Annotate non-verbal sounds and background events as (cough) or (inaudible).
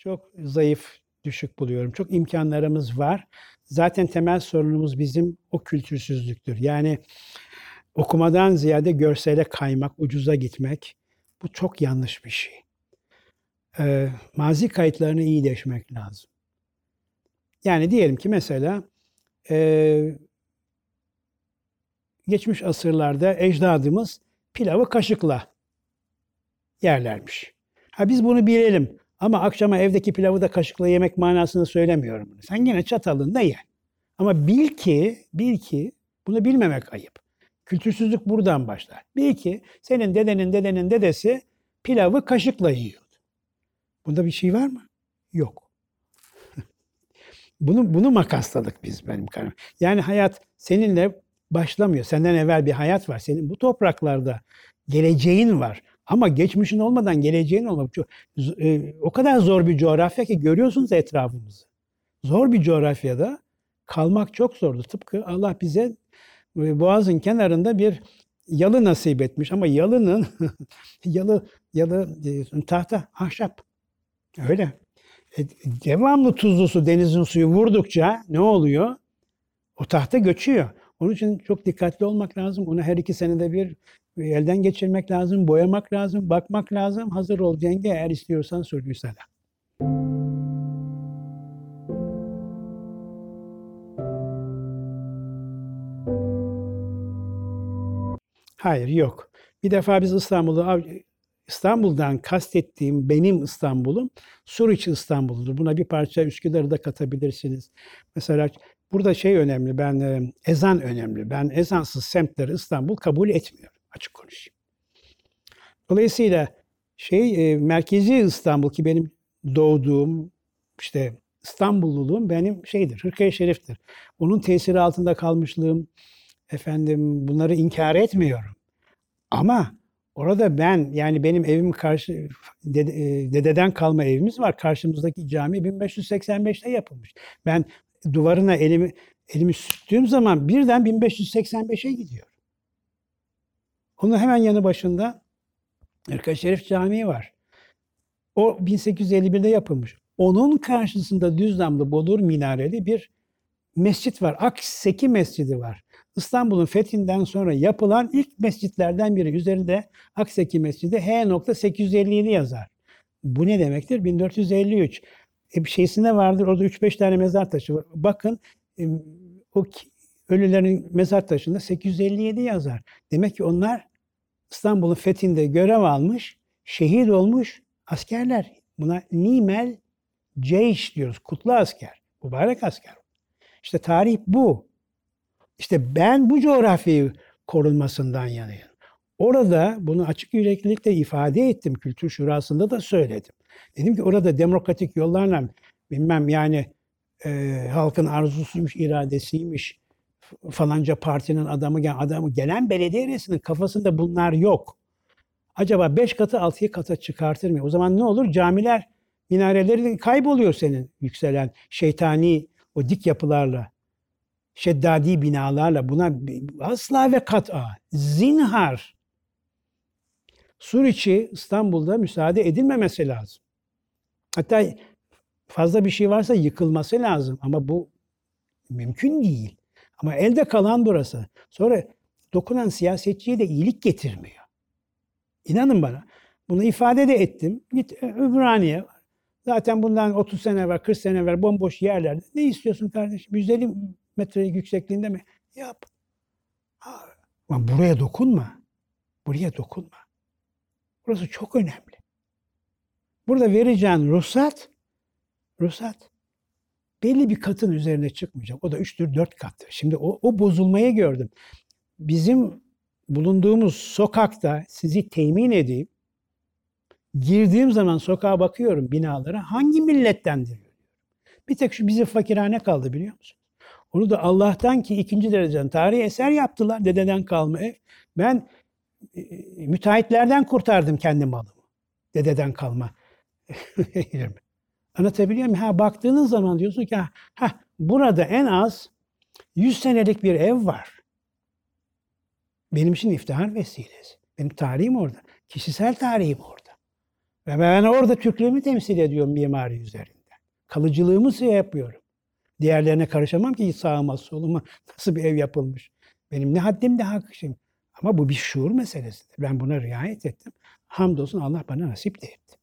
çok zayıf, düşük buluyorum. Çok imkanlarımız var. Zaten temel sorunumuz bizim o kültürsüzlüktür. Yani okumadan ziyade görsele kaymak, ucuza gitmek bu çok yanlış bir şey. Ee, mazi kayıtlarını iyi deşmek lazım. Yani diyelim ki mesela e, geçmiş asırlarda ecdadımız pilavı kaşıkla yerlermiş. Ha biz bunu bilelim. Ama akşama evdeki pilavı da kaşıkla yemek manasını söylemiyorum. bunu. Sen yine çatalında ye. Ama bil ki, bil ki bunu bilmemek ayıp. Kültürsüzlük buradan başlar. Bil ki senin dedenin dedenin dedesi pilavı kaşıkla yiyordu. Bunda bir şey var mı? Yok. (laughs) bunu bunu makasladık biz benim karım. Yani hayat seninle başlamıyor. Senden evvel bir hayat var. Senin bu topraklarda geleceğin var. Ama geçmişin olmadan geleceğin olmak çok e, o kadar zor bir coğrafya ki görüyorsunuz etrafımızı. Zor bir coğrafyada kalmak çok zordu. Tıpkı Allah bize e, Boğaz'ın kenarında bir yalı nasip etmiş ama yalının (laughs) yalı yalı e, tahta ahşap. Öyle. E, devamlı tuzlu su denizin suyu vurdukça ne oluyor? O tahta göçüyor. Onun için çok dikkatli olmak lazım. Onu her iki senede bir elden geçirmek lazım, boyamak lazım, bakmak lazım. Hazır ol cenge eğer istiyorsan sürgüsele. Hayır yok. Bir defa biz İstanbul'u İstanbul'dan kastettiğim benim İstanbul'um Suriç İstanbul'dur. Buna bir parça Üsküdar'ı da katabilirsiniz. Mesela burada şey önemli, ben e, ezan önemli. Ben ezansız semtleri İstanbul kabul etmiyorum açık konuşayım. Dolayısıyla şey e, merkezi İstanbul ki benim doğduğum işte İstanbulluluğum benim şeydir, Hırkaya Şerif'tir. Onun tesiri altında kalmışlığım, efendim bunları inkar etmiyorum. Ama orada ben yani benim evim karşı dede, e, dededen kalma evimiz var. Karşımızdaki cami 1585'te yapılmış. Ben duvarına elimi elimi sürttüğüm zaman birden 1585'e gidiyor. Onun hemen yanı başında Erka Şerif Camii var. O 1851'de yapılmış. Onun karşısında düz damlı bodur minareli bir mescit var. Akseki Mescidi var. İstanbul'un fethinden sonra yapılan ilk mescitlerden biri. Üzerinde Akseki Mescidi H.857 yazar. Bu ne demektir? 1453. E bir şeysinde vardır. Orada 3-5 tane mezar taşı var. Bakın e, o ölülerin mezar taşında 857 yazar. Demek ki onlar İstanbul'un fethinde görev almış, şehit olmuş askerler. Buna nimel ceyş diyoruz. Kutlu asker. Mübarek asker. İşte tarih bu. İşte ben bu coğrafyayı korunmasından yanayım. Orada bunu açık yüreklilikle ifade ettim. Kültür Şurası'nda da söyledim. Dedim ki orada demokratik yollarla bilmem yani e, halkın arzusuymuş, iradesiymiş, falanca partinin adamı gelen adamı gelen belediye reisinin kafasında bunlar yok. Acaba beş katı altıya kata çıkartır mı? O zaman ne olur? Camiler minareleri kayboluyor senin yükselen şeytani o dik yapılarla. Şeddadi binalarla buna asla ve kat'a zinhar Suriçi İstanbul'da müsaade edilmemesi lazım. Hatta fazla bir şey varsa yıkılması lazım ama bu mümkün değil. Ama elde kalan burası. Sonra dokunan siyasetçiye de iyilik getirmiyor. İnanın bana. Bunu ifade de ettim. Git e, Ümraniye. Zaten bundan 30 sene var, 40 sene var bomboş yerlerde. Ne istiyorsun kardeşim? 150 metre yüksekliğinde mi? Yap. Ama buraya dokunma. Buraya dokunma. Burası çok önemli. Burada vereceğin ruhsat, ruhsat belli bir katın üzerine çıkmayacak. O da 3'tür 4 kattır. Şimdi o, o bozulmayı gördüm. Bizim bulunduğumuz sokakta sizi temin edeyim. Girdiğim zaman sokağa bakıyorum binalara hangi millettendir. Bir tek şu bizim fakirhane kaldı biliyor musun? Onu da Allah'tan ki ikinci dereceden tarihi eser yaptılar dededen kalma ev. Ben e, müteahhitlerden kurtardım kendi malımı. Dededen kalma. (laughs) Anlatabiliyor muyum? Ha baktığınız zaman diyorsun ki ha burada en az 100 senelik bir ev var. Benim için iftihar vesilesi. Benim tarihim orada. Kişisel tarihim orada. Ve ben orada Türklüğümü temsil ediyorum mimari üzerinde. Kalıcılığımı şey yapıyorum. Diğerlerine karışamam ki sağıma soluma nasıl bir ev yapılmış. Benim ne haddim ne hakkım. Ama bu bir şuur meselesidir. Ben buna riayet ettim. Hamdolsun Allah bana nasip de etti.